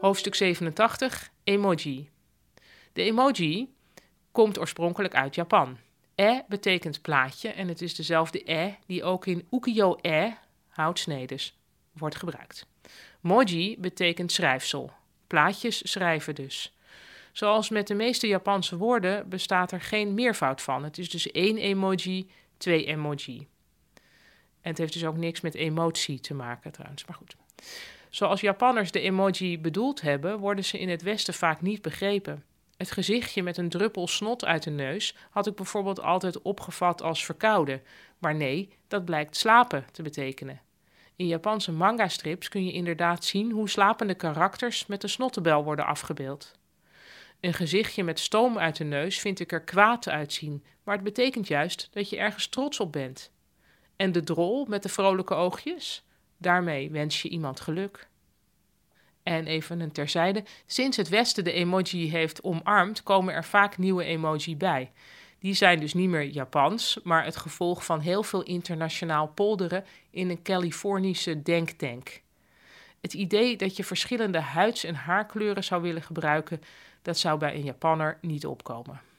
Hoofdstuk 87 Emoji. De emoji komt oorspronkelijk uit Japan. E betekent plaatje en het is dezelfde e die ook in ukiyo-e, houtsnedes, wordt gebruikt. Moji betekent schrijfsel. Plaatjes schrijven dus. Zoals met de meeste Japanse woorden bestaat er geen meervoud van. Het is dus één emoji, twee emoji. En het heeft dus ook niks met emotie te maken trouwens, maar goed. Zoals Japanners de emoji bedoeld hebben, worden ze in het Westen vaak niet begrepen. Het gezichtje met een druppel snot uit de neus had ik bijvoorbeeld altijd opgevat als verkouden, maar nee, dat blijkt slapen te betekenen. In Japanse manga-strips kun je inderdaad zien hoe slapende karakters met de snottebel worden afgebeeld. Een gezichtje met stoom uit de neus vind ik er kwaad uitzien, maar het betekent juist dat je ergens trots op bent. En de drol met de vrolijke oogjes? Daarmee wens je iemand geluk. En even een terzijde, sinds het Westen de emoji heeft omarmd, komen er vaak nieuwe emoji bij. Die zijn dus niet meer Japans, maar het gevolg van heel veel internationaal polderen in een Californische denktank. Het idee dat je verschillende huids- en haarkleuren zou willen gebruiken, dat zou bij een Japanner niet opkomen.